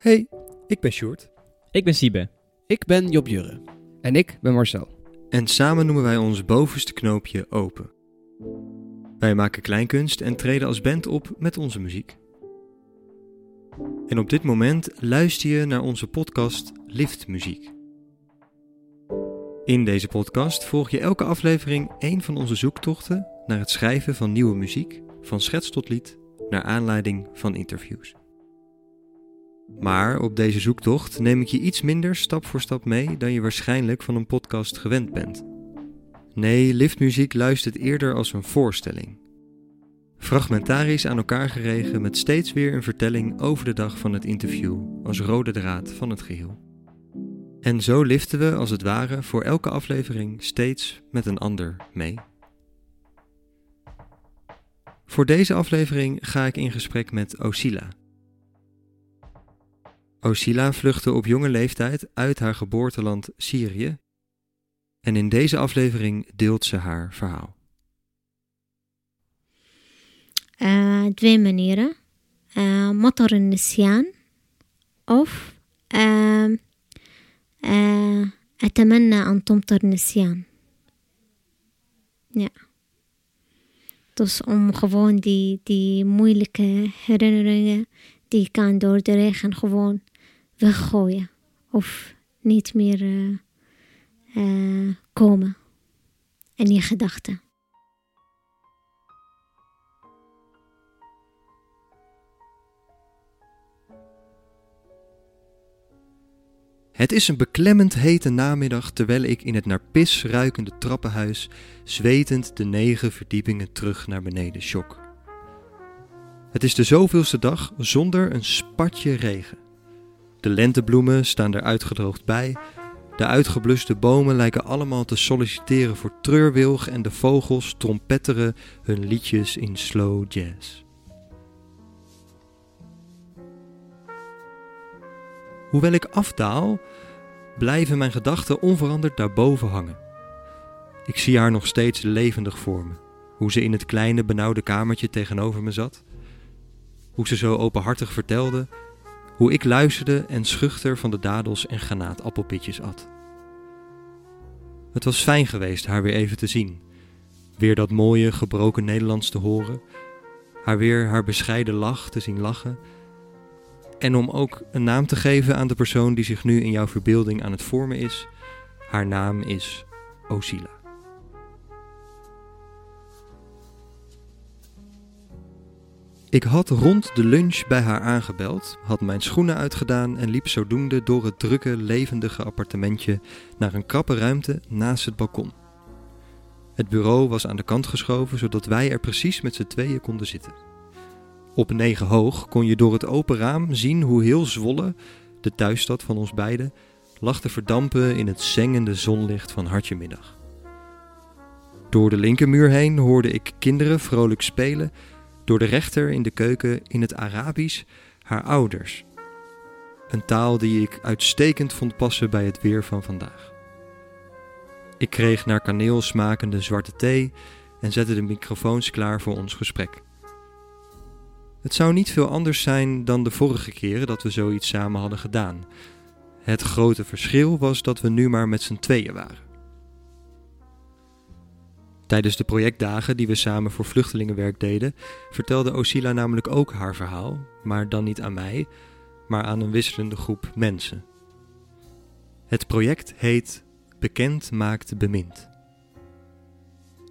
Hey, ik ben Sjoerd. Ik ben Siebe. Ik ben Job Jurre. En ik ben Marcel. En samen noemen wij ons bovenste knoopje open. Wij maken kleinkunst en treden als band op met onze muziek. En op dit moment luister je naar onze podcast Liftmuziek. In deze podcast volg je elke aflevering één van onze zoektochten naar het schrijven van nieuwe muziek, van schets tot lied, naar aanleiding van interviews. Maar op deze zoektocht neem ik je iets minder stap voor stap mee dan je waarschijnlijk van een podcast gewend bent. Nee, liftmuziek luistert eerder als een voorstelling. Fragmentarisch aan elkaar geregen met steeds weer een vertelling over de dag van het interview als rode draad van het geheel. En zo liften we als het ware voor elke aflevering steeds met een ander mee. Voor deze aflevering ga ik in gesprek met Osila. Osila vluchtte op jonge leeftijd uit haar geboorteland Syrië en in deze aflevering deelt ze haar verhaal. Uh, twee manieren. Eh, matar in Nisyan of uh, uh, Atamanna aan Nisyan. Ja. Dus om gewoon die, die moeilijke herinneringen die kan door de regen gewoon weggooien. Of niet meer uh, uh, komen in je gedachten. Het is een beklemmend hete namiddag terwijl ik in het naar pis ruikende trappenhuis zwetend de negen verdiepingen terug naar beneden sjok. Het is de zoveelste dag zonder een spatje regen. De lentebloemen staan er uitgedroogd bij. De uitgebluste bomen lijken allemaal te solliciteren voor treurwilg en de vogels trompetteren hun liedjes in slow jazz. Hoewel ik afdaal, blijven mijn gedachten onveranderd daarboven hangen. Ik zie haar nog steeds levendig voor me, hoe ze in het kleine benauwde kamertje tegenover me zat, hoe ze zo openhartig vertelde, hoe ik luisterde en schuchter van de dadels en granaatappelpitjes at. Het was fijn geweest haar weer even te zien, weer dat mooie gebroken Nederlands te horen, haar weer haar bescheiden lach te zien lachen en om ook een naam te geven aan de persoon die zich nu in jouw verbeelding aan het vormen is. Haar naam is Osila. Ik had rond de lunch bij haar aangebeld, had mijn schoenen uitgedaan en liep zodoende door het drukke, levendige appartementje naar een krappe ruimte naast het balkon. Het bureau was aan de kant geschoven zodat wij er precies met z'n tweeën konden zitten. Op negen hoog kon je door het open raam zien hoe heel Zwolle, de thuisstad van ons beiden, lag te verdampen in het zengende zonlicht van hartjemiddag. Door de linkermuur heen hoorde ik kinderen vrolijk spelen, door de rechter in de keuken in het Arabisch haar ouders. Een taal die ik uitstekend vond passen bij het weer van vandaag. Ik kreeg naar kaneel smakende zwarte thee en zette de microfoons klaar voor ons gesprek. Het zou niet veel anders zijn dan de vorige keren dat we zoiets samen hadden gedaan. Het grote verschil was dat we nu maar met z'n tweeën waren. Tijdens de projectdagen die we samen voor vluchtelingenwerk deden, vertelde Osila namelijk ook haar verhaal, maar dan niet aan mij, maar aan een wisselende groep mensen. Het project heet Bekend maakt bemind.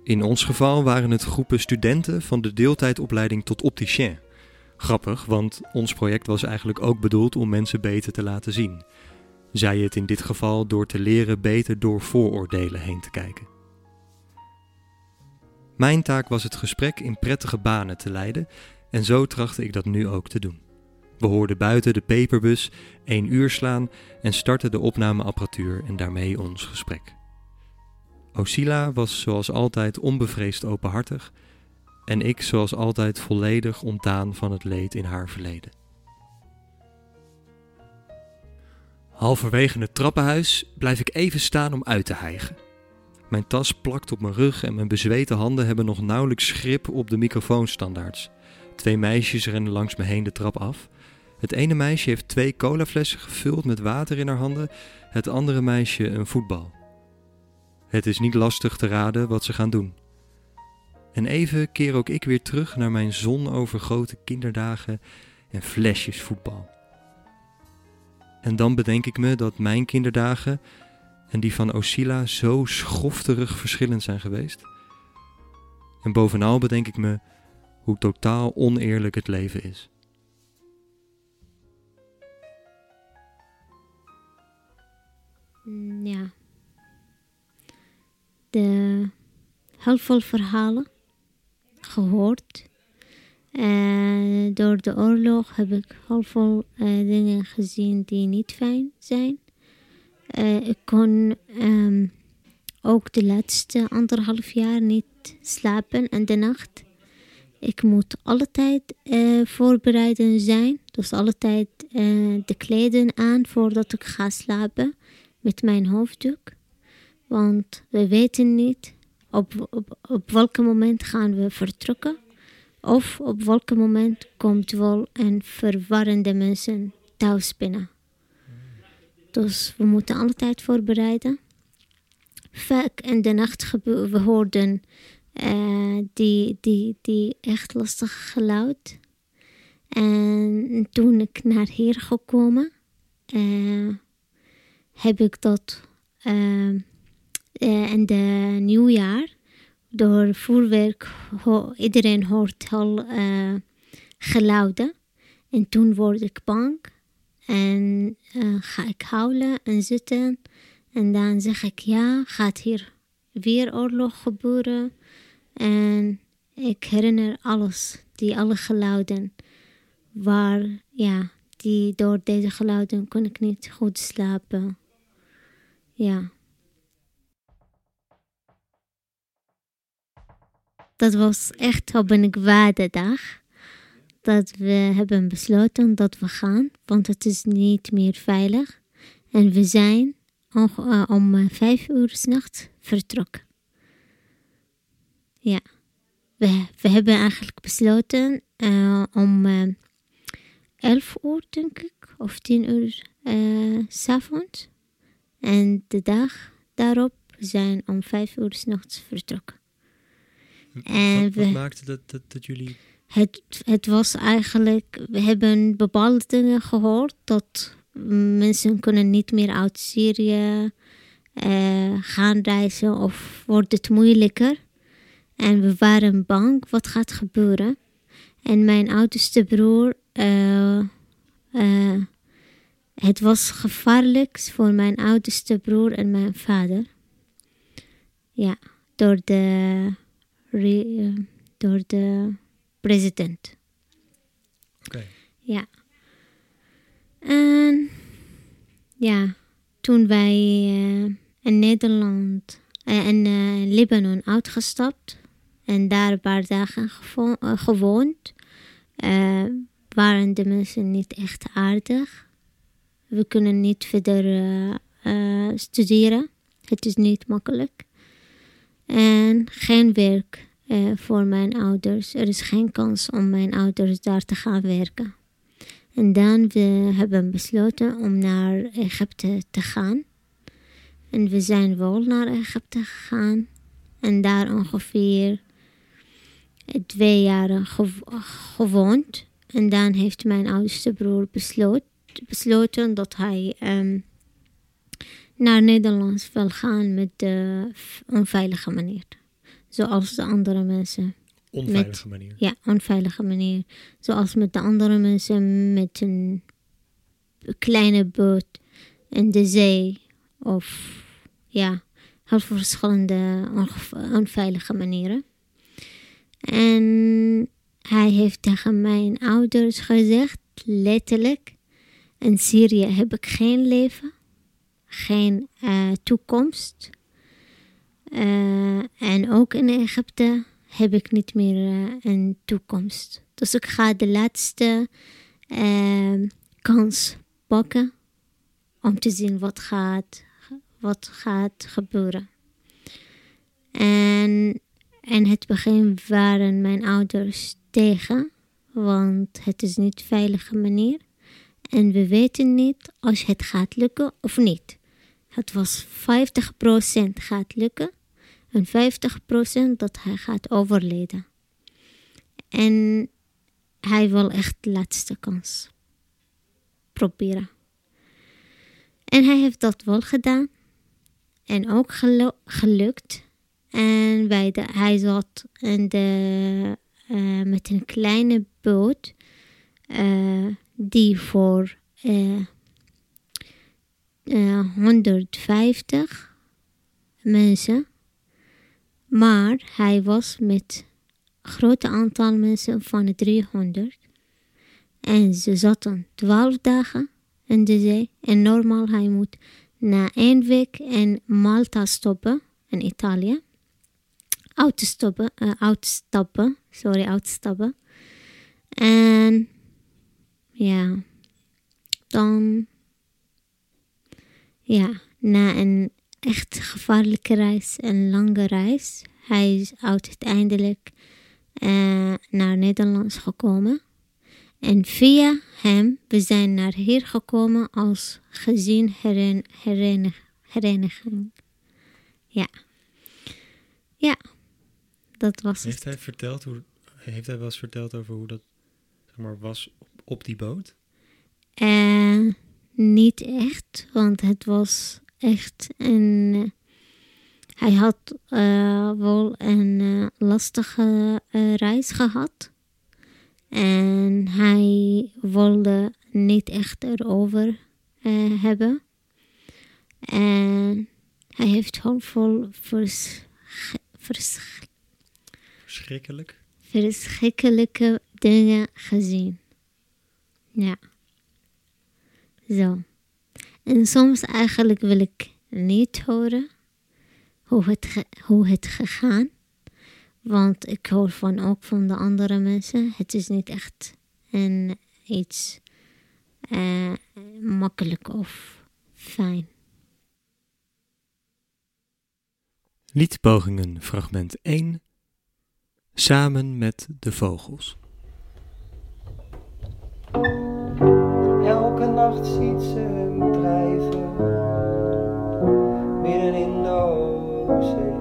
In ons geval waren het groepen studenten van de deeltijdopleiding tot opticien. Grappig, want ons project was eigenlijk ook bedoeld om mensen beter te laten zien. Zij het in dit geval door te leren beter door vooroordelen heen te kijken. Mijn taak was het gesprek in prettige banen te leiden en zo trachtte ik dat nu ook te doen. We hoorden buiten de peperbus één uur slaan en startten de opnameapparatuur en daarmee ons gesprek. Osila was zoals altijd onbevreesd openhartig en ik zoals altijd volledig ontdaan van het leed in haar verleden. Halverwege het trappenhuis blijf ik even staan om uit te hijgen. Mijn tas plakt op mijn rug en mijn bezweten handen hebben nog nauwelijks grip op de microfoonstandaards. Twee meisjes rennen langs me heen de trap af. Het ene meisje heeft twee colaflessen gevuld met water in haar handen, het andere meisje een voetbal. Het is niet lastig te raden wat ze gaan doen. En even keer ook ik weer terug naar mijn zonovergrote kinderdagen en flesjes voetbal. En dan bedenk ik me dat mijn kinderdagen en die van Osila zo schofterig verschillend zijn geweest. En bovenal bedenk ik me hoe totaal oneerlijk het leven is. Mm, ja. De heel veel verhalen gehoord. En door de oorlog heb ik heel veel uh, dingen gezien die niet fijn zijn. Uh, ik kon um, ook de laatste anderhalf jaar niet slapen in de nacht. Ik moet altijd uh, voorbereiden zijn. Dus altijd de kleden aan voordat ik ga slapen met mijn hoofddoek. Want we weten niet op, op, op welk moment gaan we vertrekken. Of op welk moment komt wel een verwarrende mensen thuis binnen. Dus we moeten altijd voorbereiden. Vaak in de nacht we hoorden uh, die, die, die echt lastig geluid. En toen ik naar hier gekomen, uh, heb ik dat uh, in de nieuwjaar door vuurwerk, ho iedereen hoort al geluiden. En toen word ik bang en uh, ga ik huilen en zitten. En dan zeg ik ja, gaat hier weer oorlog gebeuren. En ik herinner alles, die alle geluiden. Waar, ja, die door deze geluiden kon ik niet goed slapen. Ja. Dat was echt op een kwade dag. Dat we hebben besloten dat we gaan, want het is niet meer veilig. En we zijn uh, om vijf uur s'nachts vertrokken. Ja, we, we hebben eigenlijk besloten uh, om uh, elf uur, denk ik, of tien uur uh, s'avonds. En de dag daarop zijn om vijf uur s'nachts vertrokken. En wat, wat maakte dat, dat, dat jullie... Het, het was eigenlijk... We hebben bepaalde dingen gehoord dat mensen kunnen niet meer uit Syrië uh, gaan reizen of wordt het moeilijker. En we waren bang wat gaat gebeuren. En mijn oudste broer, uh, uh, het was gevaarlijk voor mijn oudste broer en mijn vader. Ja, door de re, door de president. Oké. Ja. En ja, toen wij uh, in Nederland uh, in uh, Libanon uitgestapt en daar een paar dagen gevo gewoond, waren de mensen niet echt aardig. We kunnen niet verder studeren. Het is niet makkelijk. En geen werk uh, voor mijn ouders. Er is geen kans om mijn ouders daar te gaan werken. En dan we hebben besloten om naar Egypte te gaan. En we zijn wel naar Egypte gegaan. En daar ongeveer twee jaar gewoond. En dan heeft mijn oudste broer besloten, dat hij um, naar Nederland wil gaan met de onveilige manier. Zoals de andere mensen. Onveilige manier? Ja, onveilige manier. Zoals met de andere mensen met een kleine boot in de zee. Of ja, heel veel verschillende onveilige manieren. En hij heeft tegen mijn ouders gezegd, letterlijk, in Syrië heb ik geen leven geen uh, toekomst. Uh, en ook in Egypte heb ik niet meer uh, een toekomst. Dus ik ga de laatste kans pakken om te zien wat gaat, wat gaat gebeuren. En in het begin waren mijn ouders tegen, want het is niet veilige manier. En we weten niet als het gaat lukken of niet. Het was 50% gaat lukken en 50% dat hij gaat overleden. En hij wil echt de laatste kans proberen. En hij heeft dat wel gedaan. En ook gelukt. En bij de, hij zat in de, uh, met een kleine boot. Uh, die voor uh, 150 mensen. Maar hij was met een groot aantal mensen van de 300. En ze zaten 12 dagen in de zee. En normaal hij moet na één week in Malta stoppen, in Italië. Uitstappen, uh, uitstappen, sorry, uitstappen. En ja, dan, ja, na een echt gevaarlijke reis, een lange reis, hij is uiteindelijk uh, naar Nederland gekomen. En via hem, we zijn naar hier gekomen als gezin hereniging. Ja. Ja, dat was heeft Hij verteld hoe, heeft hij wel eens verteld over hoe dat zeg maar, was op, op die boot? Uh, niet echt, want het was echt een... hij had uh, wel een uh, lastige reis gehad. En hij wilde niet echt erover hebben. En hij heeft heel veel vers, vers, verschrikkelijk. verschrikkelijke dingen gezien. Ja. Zo. En soms eigenlijk wil ik niet horen hoe het, hoe het gegaan. Want ik hoor van ook van de andere mensen. Het is niet echt een, iets uh, makkelijk of fijn. Liedpogingen, fragment 1. Samen met de vogels. Elke nacht ziet ze hem drijven, midden in de oceaan.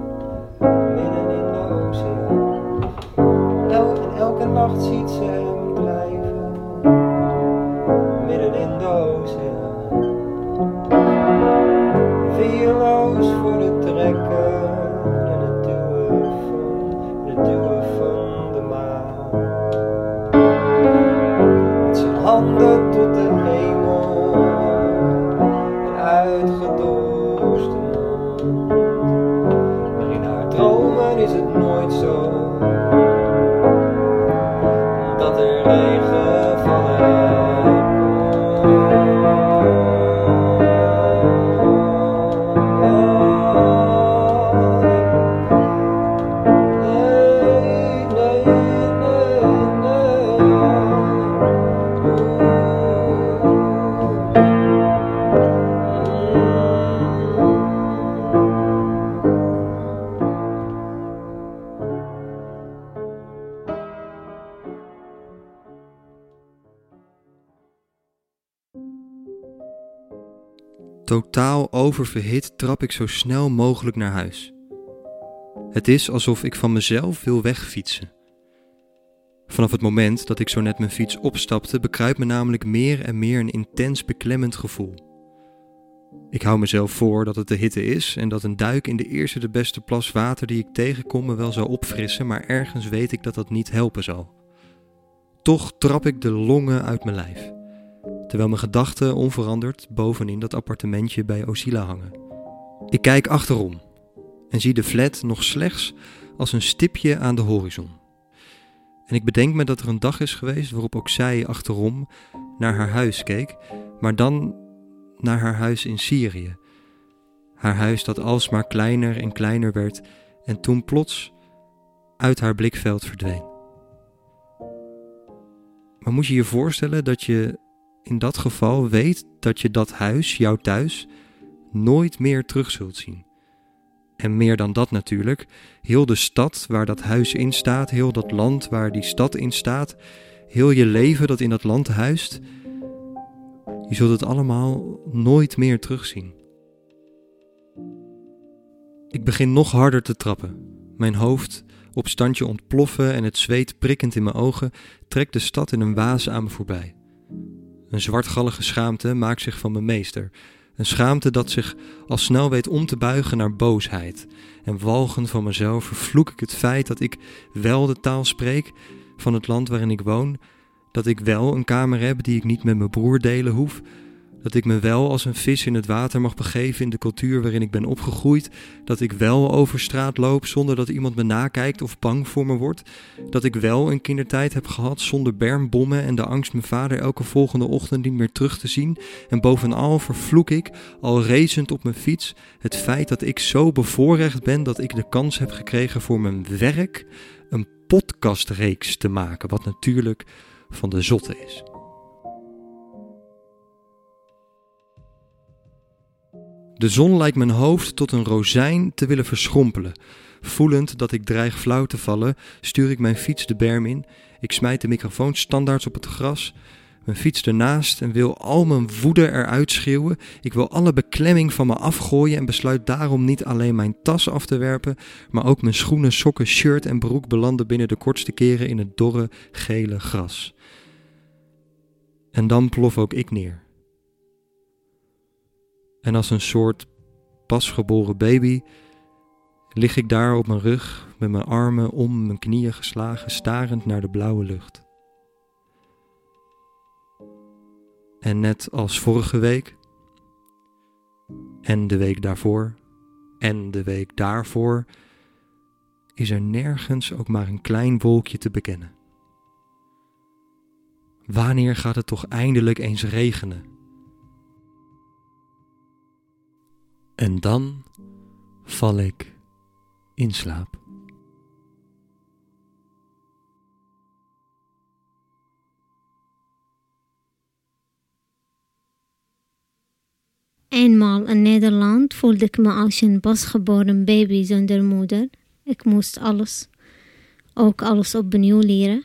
elke nacht ziet ze Totaal oververhit trap ik zo snel mogelijk naar huis. Het is alsof ik van mezelf wil wegfietsen. Vanaf het moment dat ik zo net mijn fiets opstapte, bekruipt me namelijk meer en meer een intens beklemmend gevoel. Ik hou mezelf voor dat het de hitte is en dat een duik in de eerste de beste plas water die ik tegenkom me wel zou opfrissen, maar ergens weet ik dat dat niet helpen zal. Toch trap ik de longen uit mijn lijf terwijl mijn gedachten onveranderd bovenin dat appartementje bij Osila hangen. Ik kijk achterom en zie de flat nog slechts als een stipje aan de horizon. En ik bedenk me dat er een dag is geweest waarop ook zij achterom naar haar huis keek, maar dan naar haar huis in Syrië. Haar huis dat alsmaar kleiner en kleiner werd en toen plots uit haar blikveld verdween. Maar moet je je voorstellen dat je in dat geval weet dat je dat huis, jouw thuis, nooit meer terug zult zien. En meer dan dat natuurlijk, heel de stad waar dat huis in staat, heel dat land waar die stad in staat, heel je leven dat in dat land huist, Je zult het allemaal nooit meer terugzien. Ik begin nog harder te trappen. Mijn hoofd op standje ontploffen en het zweet prikkend in mijn ogen trekt de stad in een waas aan me voorbij. Een zwartgallige schaamte maakt zich van me meester. Een schaamte dat zich al snel weet om te buigen naar boosheid. En walgend van mezelf vervloek ik het feit dat ik wel de taal spreek van het land waarin ik woon, dat ik wel een kamer heb die ik niet met mijn broer delen hoef, dat ik me wel als een vis in het water mag begeven in de cultuur waarin ik ben opgegroeid. Dat ik wel over straat loop zonder dat iemand me nakijkt of bang voor me wordt. Dat ik wel een kindertijd heb gehad zonder bermbommen en de angst mijn vader elke volgende ochtend niet meer terug te zien. En bovenal vervloek ik, al racend op mijn fiets, het feit dat ik zo bevoorrecht ben dat ik de kans heb gekregen voor mijn werk een podcastreeks te maken. Wat natuurlijk van de zotte is. De zon lijkt mijn hoofd tot een rozijn te willen verschrompelen. Voelend dat ik dreig flauw te vallen, stuur ik mijn fiets de berm in. Ik smijt de microfoon standaards op het gras. Mijn fiets ernaast en wil al mijn woede eruit schreeuwen. Ik wil alle beklemming van me afgooien en besluit daarom niet alleen mijn tas af te werpen, maar ook mijn schoenen, sokken, shirt en broek belanden binnen de kortste keren in het dorre, gele gras. En dan plof ook ik neer. En als een soort pasgeboren baby lig ik daar op mijn rug met mijn armen om mijn knieën geslagen, starend naar de blauwe lucht. En net als vorige week, en de week daarvoor, en de week daarvoor, is er nergens ook maar een klein wolkje te bekennen. Wanneer gaat het toch eindelijk eens regenen? En dan val ik in slaap. Eenmaal in Nederland voelde ik me als een pasgeboren baby zonder moeder. Ik moest alles, ook alles opnieuw leren.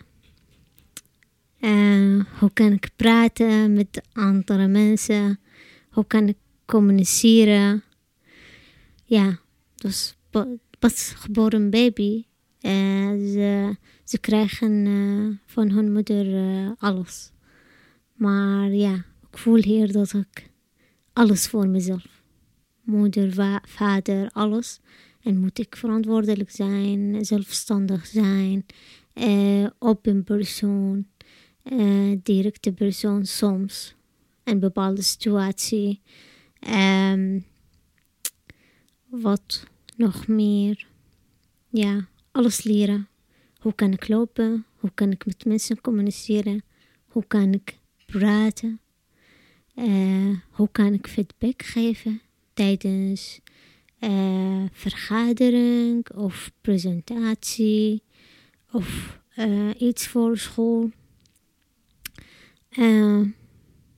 Uh, hoe kan ik praten met andere mensen? Hoe kan ik communiceren? Ja, dus pas geboren baby. Uh, ze, ze krijgen uh, van hun moeder uh, alles. Maar ja, ik voel hier dat ik alles voor mezelf. Moeder, vader, alles. En moet ik verantwoordelijk zijn, zelfstandig zijn, open persoon, directe persoon soms. Een bepaalde situatie. Um, wat nog meer. Ja, alles leren. Hoe kan ik lopen? Hoe kan ik met mensen communiceren? Hoe kan ik praten? Uh, hoe kan ik feedback geven tijdens uh, vergadering of presentatie of uh, iets voor school?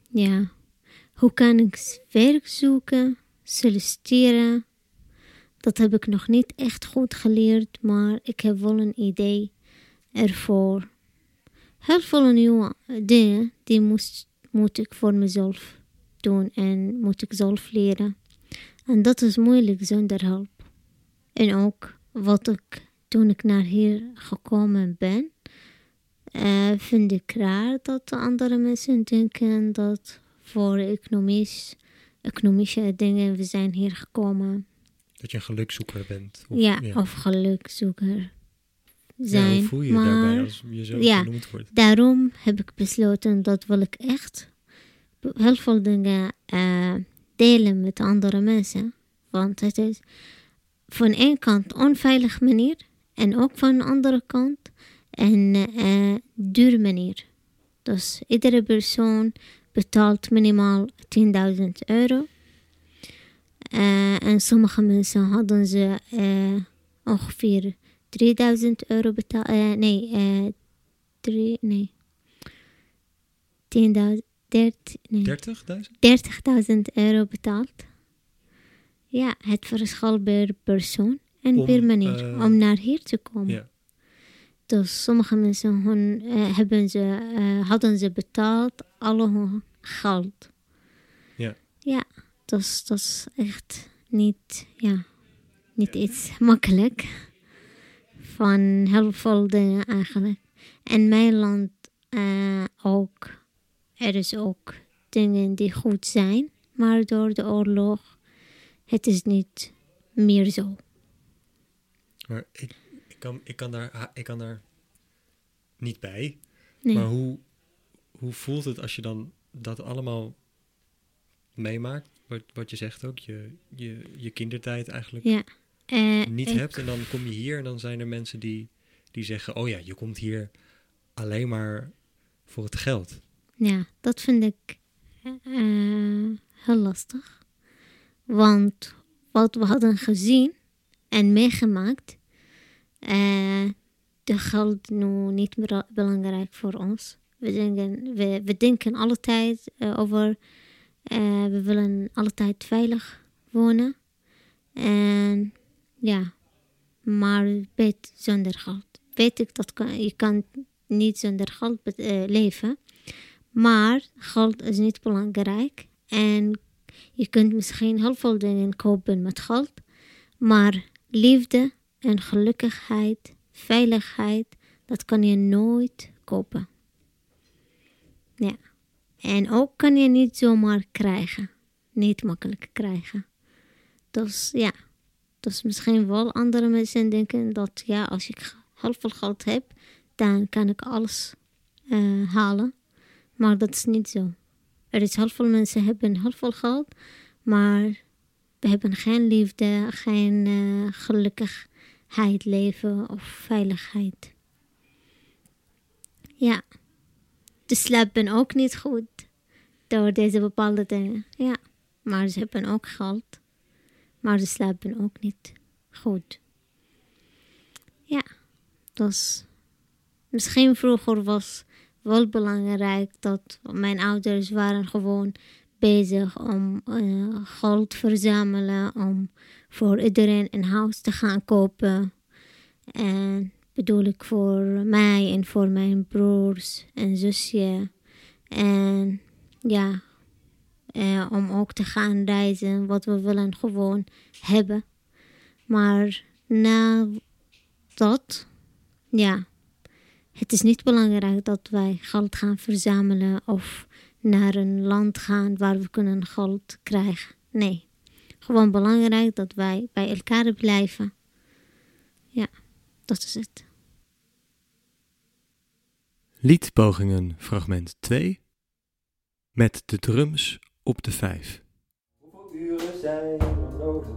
ja, hoe kan ik werk zoeken, solliciteren? Dat heb ik nog niet echt goed geleerd, maar ik heb wel een idee ervoor. Heel veel nieuwe dingen die moest, moet ik voor mezelf doen en moet ik zelf leren. En dat is moeilijk zonder hulp. En ook wat ik toen ik naar hier gekomen ben, uh, vind ik raar dat andere mensen denken dat voor economisch, economische dingen we zijn hier gekomen dat je een gelukzoeker bent. Of, ja, of gelukzoeker zijn. Ja, hoe voel je, je daarbij als je zo ja, genoemd wordt? Daarom heb ik besloten dat wil ik echt heel veel dingen uh, delen met andere mensen. Want het is van één kant onveilig manier en ook van de andere kant een uh, duur manier. Dus iedere persoon betaalt minimaal 10.000 euro en sommige mensen hadden ze uh, ongeveer 3000 euro betaald. Uh, nee, uh, drie, nee. 10.000, 30.000 nee. 30.000 euro betaald. Ja, het verschil per persoon en om, per manier om naar hier te komen. Yeah. Dus sommige mensen hun, hebben ze, hadden ze betaald alle hun geld ja, dat dat is echt niet, ja, niet iets makkelijk. Van heel veel dingen eigenlijk. En mijn land eh, ook. Er is ook dingen die goed zijn. Maar door de oorlog, het is niet meer zo. Maar ik, ik, kan, ik, kan daar, ik kan daar niet bij. Nee. Maar hoe, hoe voelt het als je dan dat allemaal meemaakt? Wat, wat je zegt ook, je, je, je kindertijd eigenlijk Ja. Eh, niet ik- hebt. En dan kom je hier en dan zijn er mensen die, die zeggen... oh ja, je komt hier alleen maar voor het geld. Ja, dat vind ik eh, heel lastig. Want wat we hadden gezien en meegemaakt, eh de geld nu niet meer belangrijk voor ons. We denken, we, we denken altijd eh, over, eh, we willen altijd veilig wonen. En ja, maar weet zonder geld. Weet ik dat je kan niet zonder geld eh, leven. Maar geld is niet belangrijk. En je kunt misschien heel veel dingen kopen met geld. Maar liefde en gelukkigheid, veiligheid, dat kan je nooit kopen. Ja. En ook kan je niet zomaar krijgen. Niet makkelijk krijgen. Dus ja. Dus misschien wel andere mensen denken dat ja, als ik heel veel geld heb, dan kan ik alles eh, halen. Maar dat is niet zo. Er is heel veel mensen hebben heel veel geld, maar we hebben geen liefde, geen eh, gelukkigheid leven of veiligheid. Ja, de slapen ook niet goed door deze bepaalde dingen. Ja, maar ze hebben ook geld, maar ze slapen ook niet goed. Ja, dus misschien vroeger was wel belangrijk dat mijn ouders waren gewoon bezig om eh, geld verzamelen om voor iedereen een huis te gaan kopen. En bedoel ik voor mij en voor mijn broers en zusje. En ja, eh, om ook te gaan reizen, wat we willen gewoon hebben. Maar na dat, ja, het is niet belangrijk dat wij geld gaan verzamelen of naar een land gaan waar we kunnen geld krijgen. Nee, gewoon belangrijk dat wij bij elkaar blijven. Ja, dat is het. Liedpogingen fragment 2 met de drums op de 5. Hoeveel uren zijn er nodig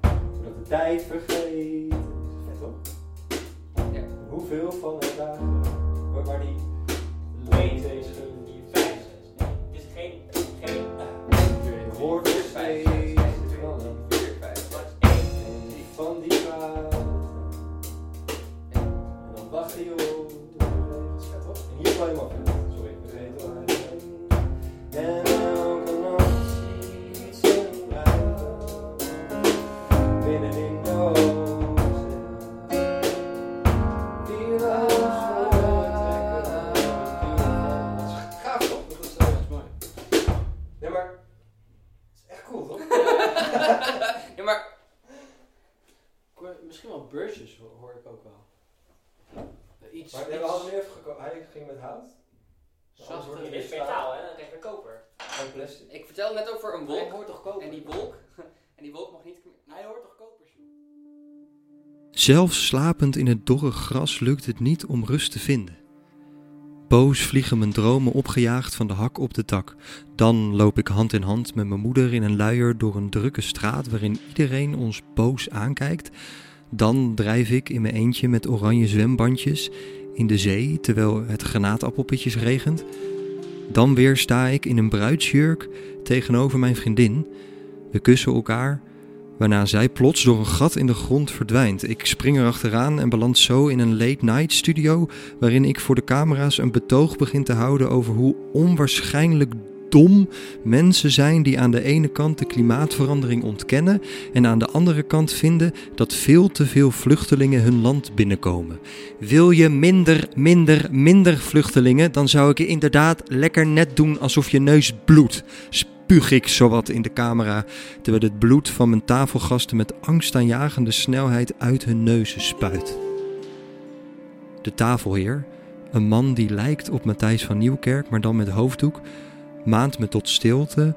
voordat de tijd vergeet? Vet toch? Ja. Hoeveel van de dagen waar, die lengte Iets, Maar we nu even gekozen. Hij ging met hout. Dit het is metaal, hè? Dan krijg je koper. en plastic. Ik vertelde net over een Hij wolk. hoort toch koper? En die wolk, en die wolk mag niet... Hij hoort toch kopers? Zelfs slapend in het dorre gras lukt het niet om rust te vinden. Boos vliegen mijn dromen opgejaagd van de hak op de tak. Dan loop ik hand in hand met mijn moeder in een luier door een drukke straat waarin iedereen ons boos aankijkt. Dan drijf ik in mijn eentje met oranje zwembandjes in de zee terwijl het granaatappelpitjes regent. Dan weer sta ik in een bruidsjurk tegenover mijn vriendin. We kussen elkaar waarna zij plots door een gat in de grond verdwijnt. Ik spring er achteraan en beland zo in een late night studio waarin ik voor de camera's een betoog begin te houden over hoe onwaarschijnlijk dom mensen zijn die aan de ene kant de klimaatverandering ontkennen en aan de andere kant vinden dat veel te veel vluchtelingen hun land binnenkomen. Wil je minder, minder, minder vluchtelingen, dan zou ik je inderdaad lekker net doen alsof je neus bloedt. Spuug ik zowat in de camera, terwijl het bloed van mijn tafelgasten met angstaanjagende snelheid uit hun neuzen spuit. De tafelheer, een man die lijkt op Matthijs van Nieuwkerk, maar dan met hoofddoek, maant me tot stilte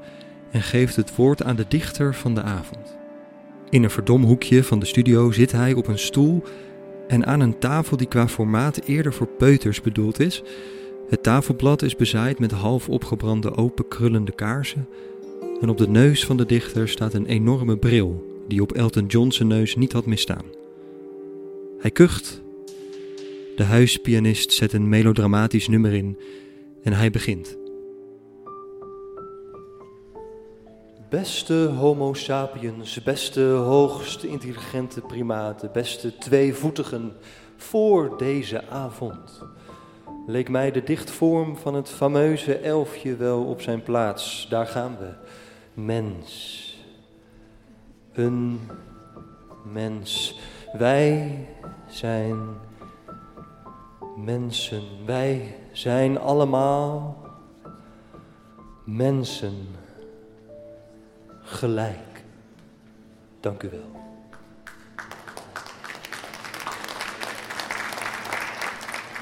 en geeft het woord aan de dichter van de avond. In een verdom hoekje van de studio zit hij op een stoel en aan een tafel die qua formaat eerder voor peuters bedoeld is. Het tafelblad is bezaaid met half opgebrande open krullende kaarsen en op de neus van de dichter staat een enorme bril die op Elton John's neus niet had misstaan. Hij kucht. De huispianist zet een melodramatisch nummer in en hij begint. Beste Homo sapiens, beste hoogst intelligente primaten, beste tweevoetigen, voor deze avond leek mij de dichtvorm van het fameuze elfje wel op zijn plaats. Daar gaan we. Mens. Een mens. Wij zijn mensen. Wij zijn allemaal mensen gelijk. Dank u wel.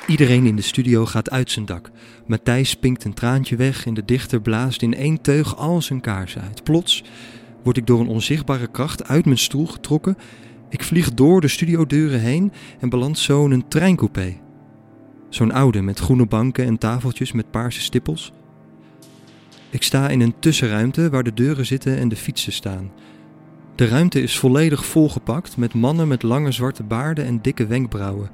Iedereen in de studio gaat uit zijn dak. Matthijs pinkt een traantje weg en de dichter blaast in één teug al zijn kaarsen uit. Plots word ik door een onzichtbare kracht uit mijn stoel getrokken. Ik vlieg door de studiodeuren heen en beland zo in een treincoupé. Zo'n oude met groene banken en tafeltjes met paarse stippels. Ik sta in een tussenruimte waar de deuren zitten en de fietsen staan. De ruimte is volledig volgepakt met mannen met lange zwarte baarden en dikke wenkbrauwen.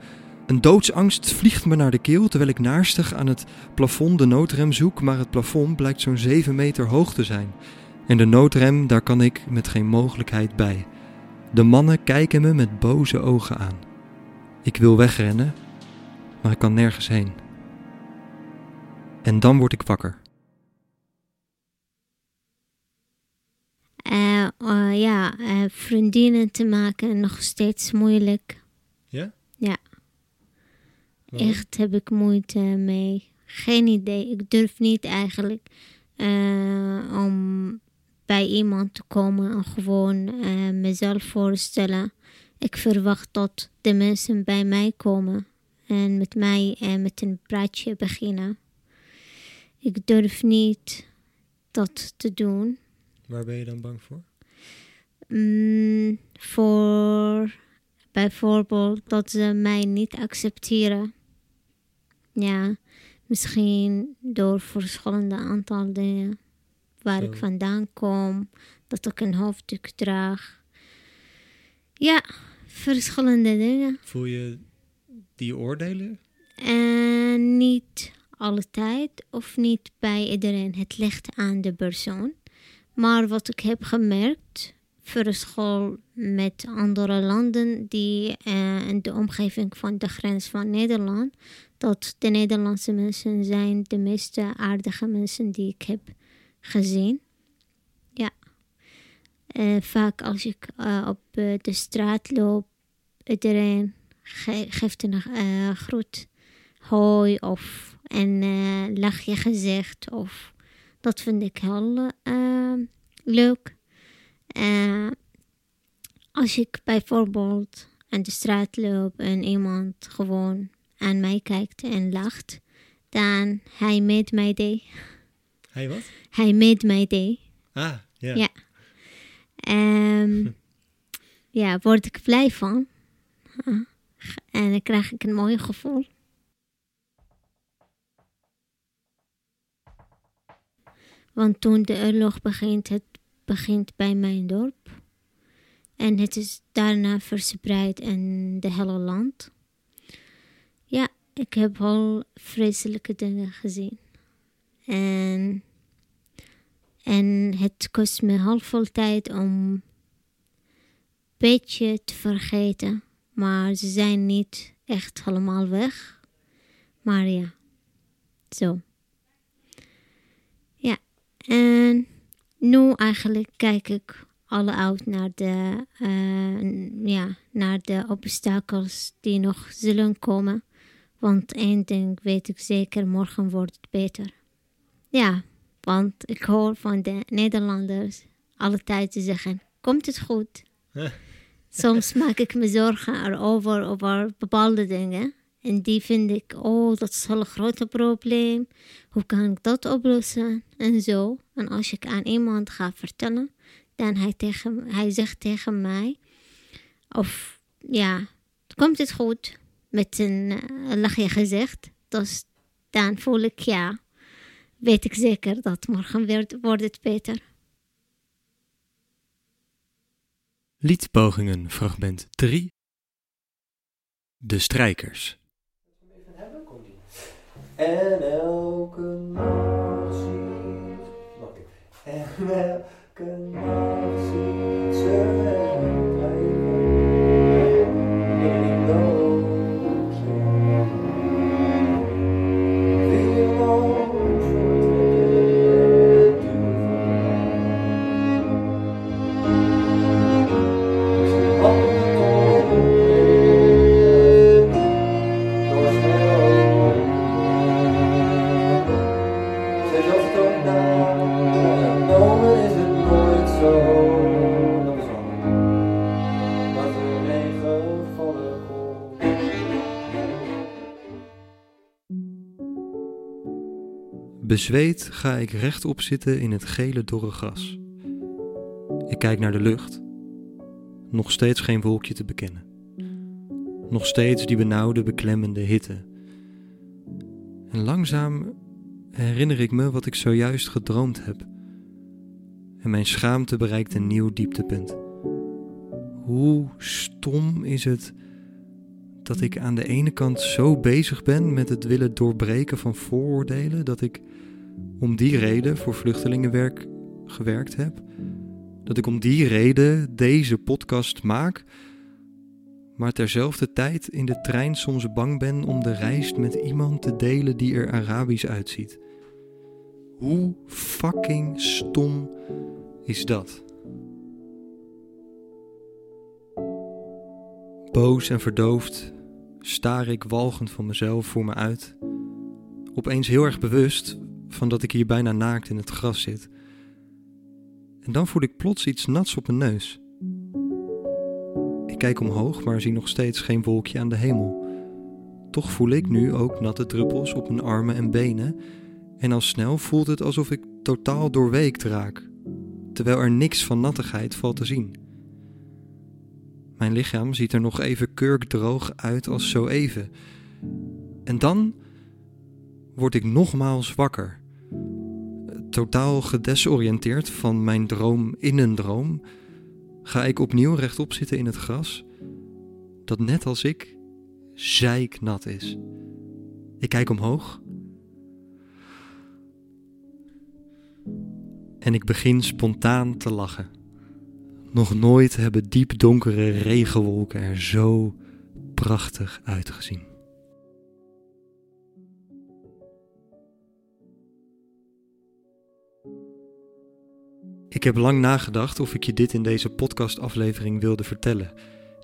Een doodsangst vliegt me naar de keel terwijl ik naarstig aan het plafond de noodrem zoek, maar het plafond blijkt zo'n 7 meter hoog te zijn. En de noodrem, daar kan ik met geen mogelijkheid bij. De mannen kijken me met boze ogen aan. Ik wil wegrennen, maar ik kan nergens heen. En dan word ik wakker. Vriendinnen te maken nog steeds moeilijk. Ja? Ja. Echt heb ik moeite mee. Geen idee. Ik durf niet eigenlijk eh, om bij iemand te komen en gewoon eh, mezelf voorstellen. Ik verwacht dat de mensen bij mij komen en met mij eh, met een praatje beginnen. Ik durf niet dat te doen. Waar ben je dan bang voor? Mm, voor bijvoorbeeld dat ze mij niet accepteren. Ja, misschien door verschillende aantal dingen. Waar ik vandaan kom, dat ik een hoofddoek draag. Ja, verschillende dingen. Voel je die oordelen? En niet alle tijd of niet bij iedereen. Het ligt aan de persoon. Maar wat ik heb gemerkt, verschil met andere landen die eh, in de omgeving van de grens van Nederland, dat de Nederlandse mensen zijn de meeste aardige mensen die ik heb gezien. Ja. Eh, vaak als ik eh, op eh, de straat loop, iedereen ge- geeft een eh, groet hoi of een eh, lachje gezicht. Of, dat vind ik heel eh, leuk. Eh, als ik bijvoorbeeld aan de straat loop en iemand gewoon aan mij kijkt en lacht, dan hij made my day. Hij wat? Hij made my day. Ah, ja. Ja. Ehm, ja, word ik blij van. En dan krijg ik een mooi gevoel. Want toen de oorlog begint, het begint bij mijn dorp. En het is daarna verspreid in de hele land. Ja, ik heb al vreselijke dingen gezien. En en het kost me heel veel tijd om een beetje te vergeten. Maar ze zijn niet echt helemaal weg. Maar ja, zo. Ja, en nu eigenlijk kijk ik alle uit naar de, eh, ja, naar de obstakels die nog zullen komen. Want één ding weet ik zeker, morgen wordt het beter. Ja, Want ik hoor van de Nederlanders altijd te zeggen: Komt het goed? Soms maak ik me zorgen erover, over bepaalde dingen. En die vind ik, oh, dat is wel een groot probleem. Hoe kan ik dat oplossen? En zo. En als ik aan iemand ga vertellen, dan hij, tegen, hij zegt tegen mij, of ja, komt het goed? Met een uh, lachje gezicht. Dus dan voel ik, ja, weet ik zeker dat morgen weer, wordt het beter. Liedpogingen, fragment 3. De strijkers. Even hebben, komt ie. En elke nacht ziet. Wacht ik. En elke nacht ziet Bezweet ga ik rechtop zitten in het gele dorre gras. Ik kijk naar de lucht. Nog steeds geen wolkje te bekennen. Nog steeds die benauwde, beklemmende hitte. En langzaam herinner ik me wat ik zojuist gedroomd heb. En mijn schaamte bereikt een nieuw dieptepunt. Hoe stom is het dat ik aan de ene kant zo bezig ben met het willen doorbreken van vooroordelen dat ik om die reden voor vluchtelingenwerk gewerkt heb. Dat ik om die reden deze podcast maak, maar terzelfde tijd in de trein soms bang ben om de reis met iemand te delen die er Arabisch uitziet. Hoe fucking stom is dat? Boos en verdoofd staar ik walgend van mezelf voor me uit. Opeens heel erg bewust van dat ik hier bijna naakt in het gras zit. En dan voel ik plots iets nats op mijn neus. Ik kijk omhoog, maar zie nog steeds geen wolkje aan de hemel. Toch voel ik nu ook natte druppels op mijn armen en benen. En al snel voelt het alsof ik totaal doorweekt raak, terwijl er niks van nattigheid valt te zien. Mijn lichaam ziet er nog even kurkdroog uit als zo even. En dan word ik nogmaals wakker. Totaal gedesoriënteerd van mijn droom in een droom, ga ik opnieuw rechtop zitten in het gras, dat net als ik zeiknat is. Ik kijk omhoog en ik begin spontaan te lachen. Nog nooit hebben diepdonkere regenwolken er zo prachtig uitgezien. Ik heb lang nagedacht of ik je dit in deze podcastaflevering wilde vertellen.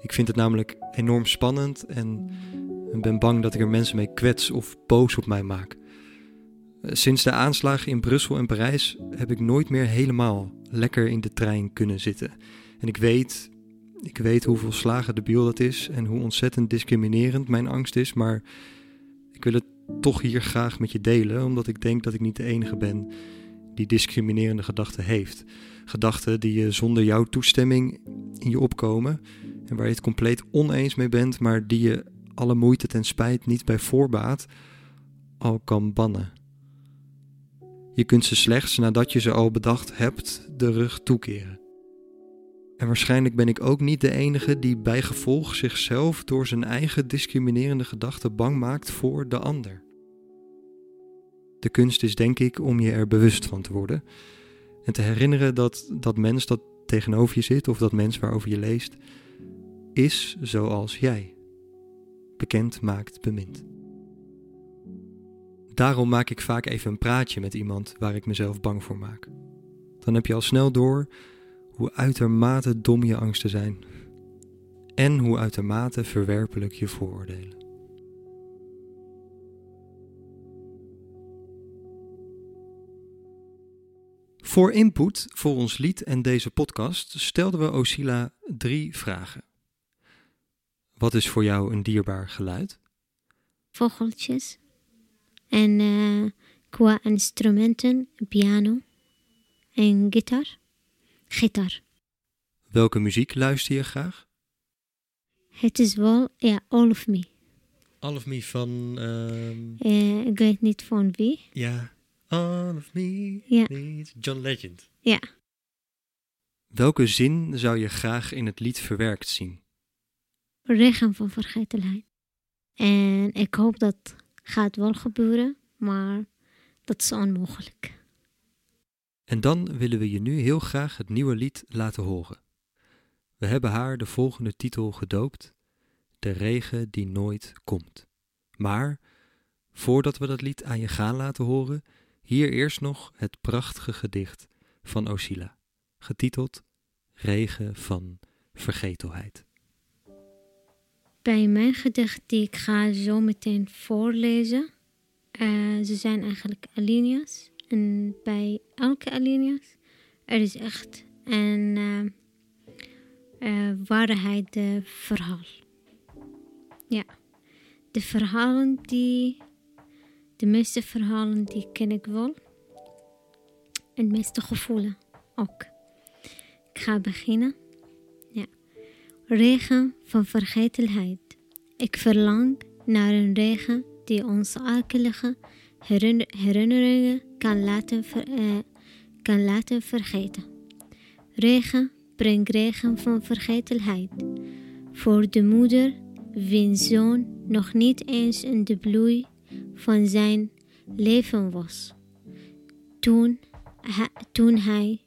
Ik vind het namelijk enorm spannend en ben bang dat ik er mensen mee kwets of boos op mij maak. Sinds de aanslagen in Brussel en Parijs heb ik nooit meer helemaal lekker in de trein kunnen zitten. En ik weet, ik weet hoeveel slagen debiel dat is en hoe ontzettend discriminerend mijn angst is, maar ik wil het toch hier graag met je delen, omdat ik denk dat ik niet de enige ben die discriminerende gedachten heeft. Gedachten die je zonder jouw toestemming in je opkomen en waar je het compleet oneens mee bent, maar die je alle moeite ten spijt niet bij voorbaat al kan bannen. Je kunt ze slechts nadat je ze al bedacht hebt de rug toekeren. En waarschijnlijk ben ik ook niet de enige die bij gevolg zichzelf door zijn eigen discriminerende gedachten bang maakt voor de ander. De kunst is denk ik om je er bewust van te worden en te herinneren dat dat mens dat tegenover je zit of dat mens waarover je leest, is zoals jij. Bekend maakt bemind. Daarom maak ik vaak even een praatje met iemand waar ik mezelf bang voor maak. Dan heb je al snel door hoe uitermate dom je angsten zijn en hoe uitermate verwerpelijk je vooroordelen. Voor input voor ons lied en deze podcast stelden we Osila drie vragen. Wat is voor jou een dierbaar geluid? vogeltjes. En eh, qua instrumenten, piano en gitaar. Gitaar. Welke muziek luister je graag? Het is wel, ja, All of Me. All of Me van, ehm, Eh, ik weet niet van wie. ja, All of Me Ja. John Legend. Ja. Welke zin zou je graag in het lied verwerkt zien? Regen van vergetelheid. En ik hoop dat gaat wel gebeuren, maar dat is onmogelijk. En dan willen we je nu heel graag het nieuwe lied laten horen. We hebben haar de volgende titel gedoopt: De regen die nooit komt. Maar voordat we dat lied aan je gaan laten horen, hier eerst nog het prachtige gedicht van Osila, getiteld Regen van Vergetelheid. Bij mijn gedicht die ik ga zo meteen voorlezen, eh, ze zijn eigenlijk alinea's. En bij elke alinea's, er is echt een eh, eh, waarheid verhaal. Ja, de verhalen die, de meeste verhalen die ken ik wel. En de meeste gevoelen ook. Ik ga beginnen. Regen van vergetelheid. Ik verlang naar een regen die ons akelige herinner- herinneringen kan laten, ver- eh, kan laten vergeten. Regen brengt regen van vergetelheid. Voor de moeder wiens zoon nog niet eens in de bloei van zijn leven was. Toen, hij, toen hij,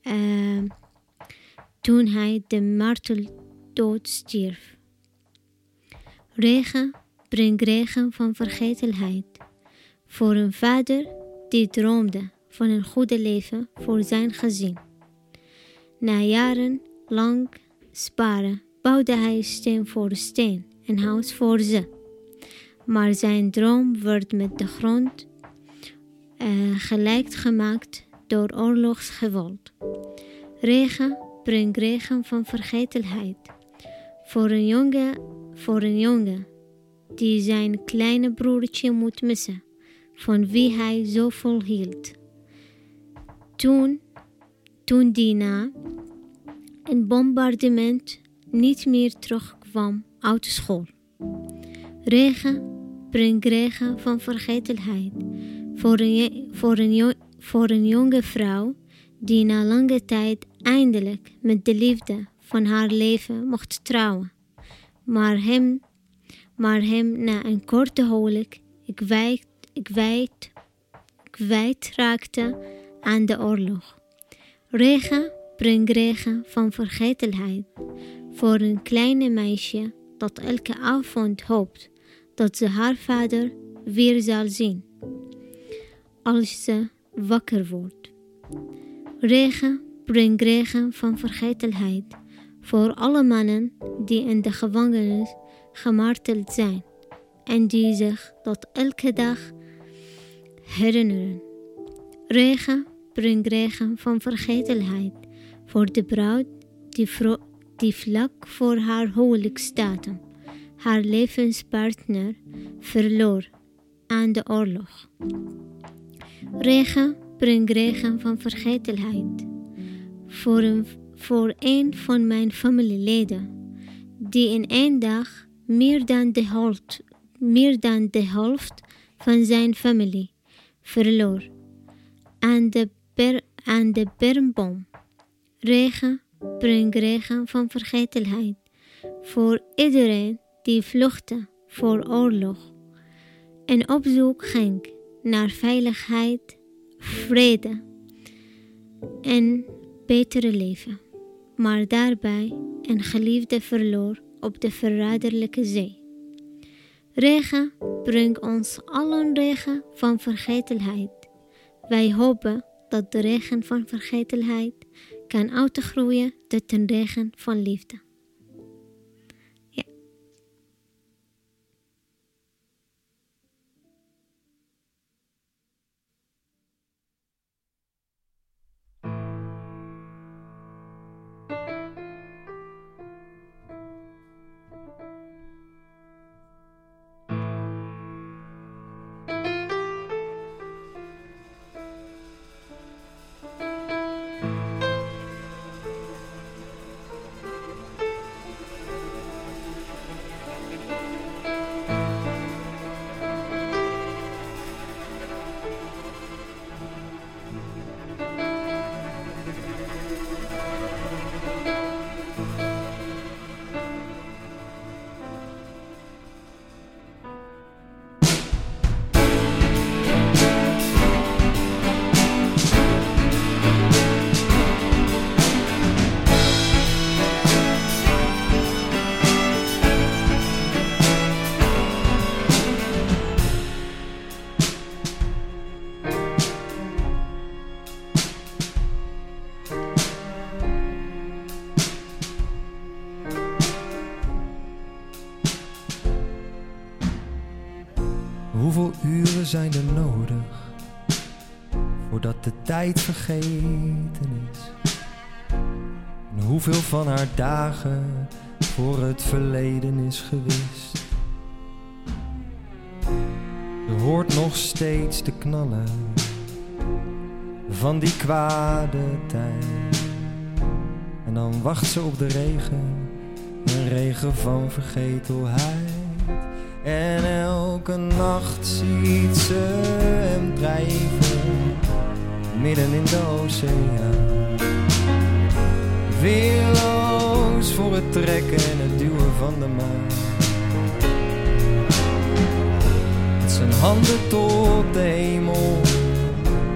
eh, de marteldood stierf. Regen brengt regen van vergetelheid. Voor een vader die droomde van een goede leven voor zijn gezin. Na jaren lang sparen bouwde hij steen voor steen en huis voor ze. Maar zijn droom werd met de grond eh, gelijk gemaakt door oorlogsgeweld. Regen brengt regen van vergetelheid. Voor een jongen, voor een jongen die zijn kleine broertje moet missen, van wie hij zoveel hield. Toen, toen die na een bombardement niet meer terugkwam uit school. Regen brengt regen van vergetelheid voor een, voor, een voor een jonge vrouw die na lange tijd eindelijk met de liefde van haar leven mocht trouwen. Maar hem, maar hem na een korte huwelijk kwijt, kwijt, kwijtraakte aan de oorlog. Regen brengt regen van vergetelheid voor een kleine meisje dat elke avond hoopt dat ze haar vader weer zal zien als ze wakker wordt. Regen brengt regen van vergetelheid voor alle mannen die in de gevangenis gemarteld zijn en die zich dat elke dag herinneren. Regen brengt regen van vergetelheid voor de bruid die, die vlak voor haar huwelijksdatum haar levenspartner verloor aan de oorlog. Regen brengt regen van vergetelheid voor een, voor een van mijn familieleden die in één dag meer dan de helft, meer dan de van zijn familie verloor aan de, ber, aan de bermboom. Regen brengt regen van vergetelheid voor iedereen die vluchtte voor oorlog en op zoek ging naar veiligheid, vrede en betere leven, maar daarbij een geliefde verloor op de verraderlijke zee. Regen brengt ons allen regen van vergetelheid. Wij hopen dat de regen van vergetelheid kan uitgroeien tot een regen van liefde. Zijn er nodig voordat de tijd vergeten is? En hoeveel van haar dagen voor het verleden is gewist? Je hoort nog steeds de knallen van die kwade tijd. En dan wacht ze op de regen, een regen van vergetelheid. En elke nacht ziet ze hem drijven, midden in de oceaan. Weerloos voor het trekken en het duwen van de maan. Met zijn handen tot de hemel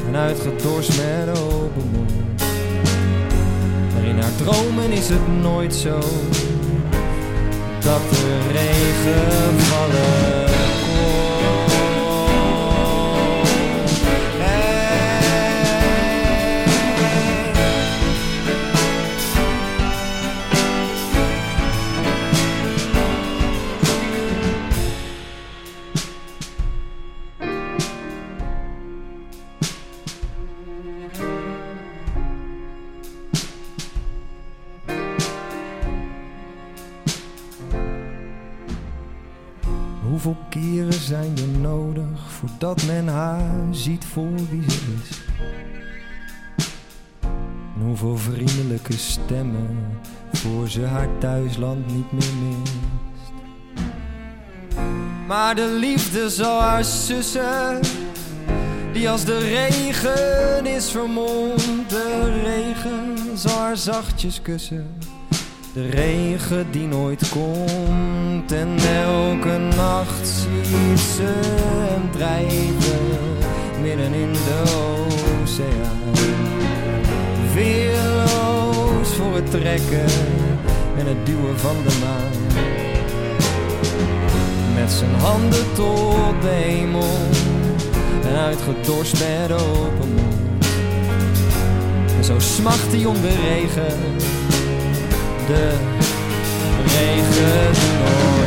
en uitgedorst met open mond. Maar in haar dromen is het nooit zo dat de regen vallen voordat men haar ziet voor wie ze is? En hoeveel vriendelijke stemmen voor ze haar thuisland niet meer mist? Maar de liefde zal haar sussen, die als de regen is vermomd. De regen zal haar zachtjes kussen. De regen die nooit komt en elke nacht ziet ze hem drijven midden in de oceaan. Weerloos voor het trekken en het duwen van de maan. Met zijn handen tot de hemel en uitgedorst met open mond. En zo smacht hij om de regen de regen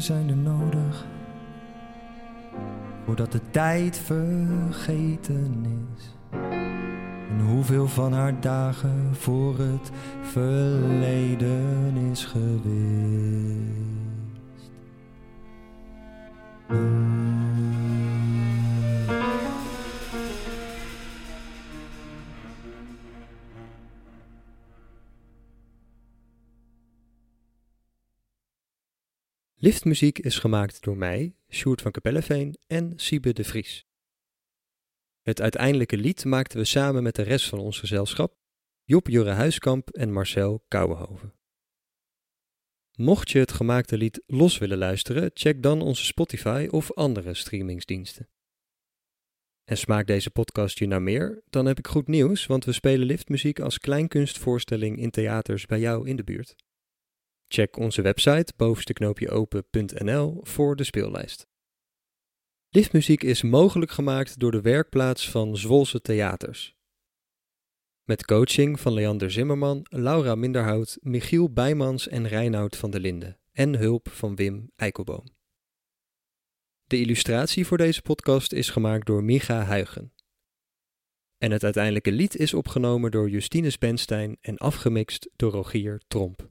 zijn er nodig voordat de tijd vergeten is? En hoeveel van haar dagen voor het verleden is geweest? Liftmuziek is gemaakt door mij, Sjoerd van Kapelleveen en Siebe de Vries. Het uiteindelijke lied maakten we samen met de rest van ons gezelschap, Job Jurre Huiskamp en Marcel Kouwenhoven. Mocht je het gemaakte lied los willen luisteren, check dan onze Spotify of andere streamingsdiensten. En smaakt deze podcast je naar meer? Dan heb ik goed nieuws, want we spelen liftmuziek als kleinkunstvoorstelling in theaters bij jou in de buurt. Check onze website bovenste-open.nl voor de speellijst. Liftmuziek is mogelijk gemaakt door de werkplaats van Zwolse Theaters. Met coaching van Leander Zimmerman, Laura Minderhout, Michiel Bijmans en Reinoud van der Linden en hulp van Wim Eikelboom. De illustratie voor deze podcast is gemaakt door Micha Huigen. En het uiteindelijke lied is opgenomen door Justine Spenstein en afgemixt door Rogier Tromp.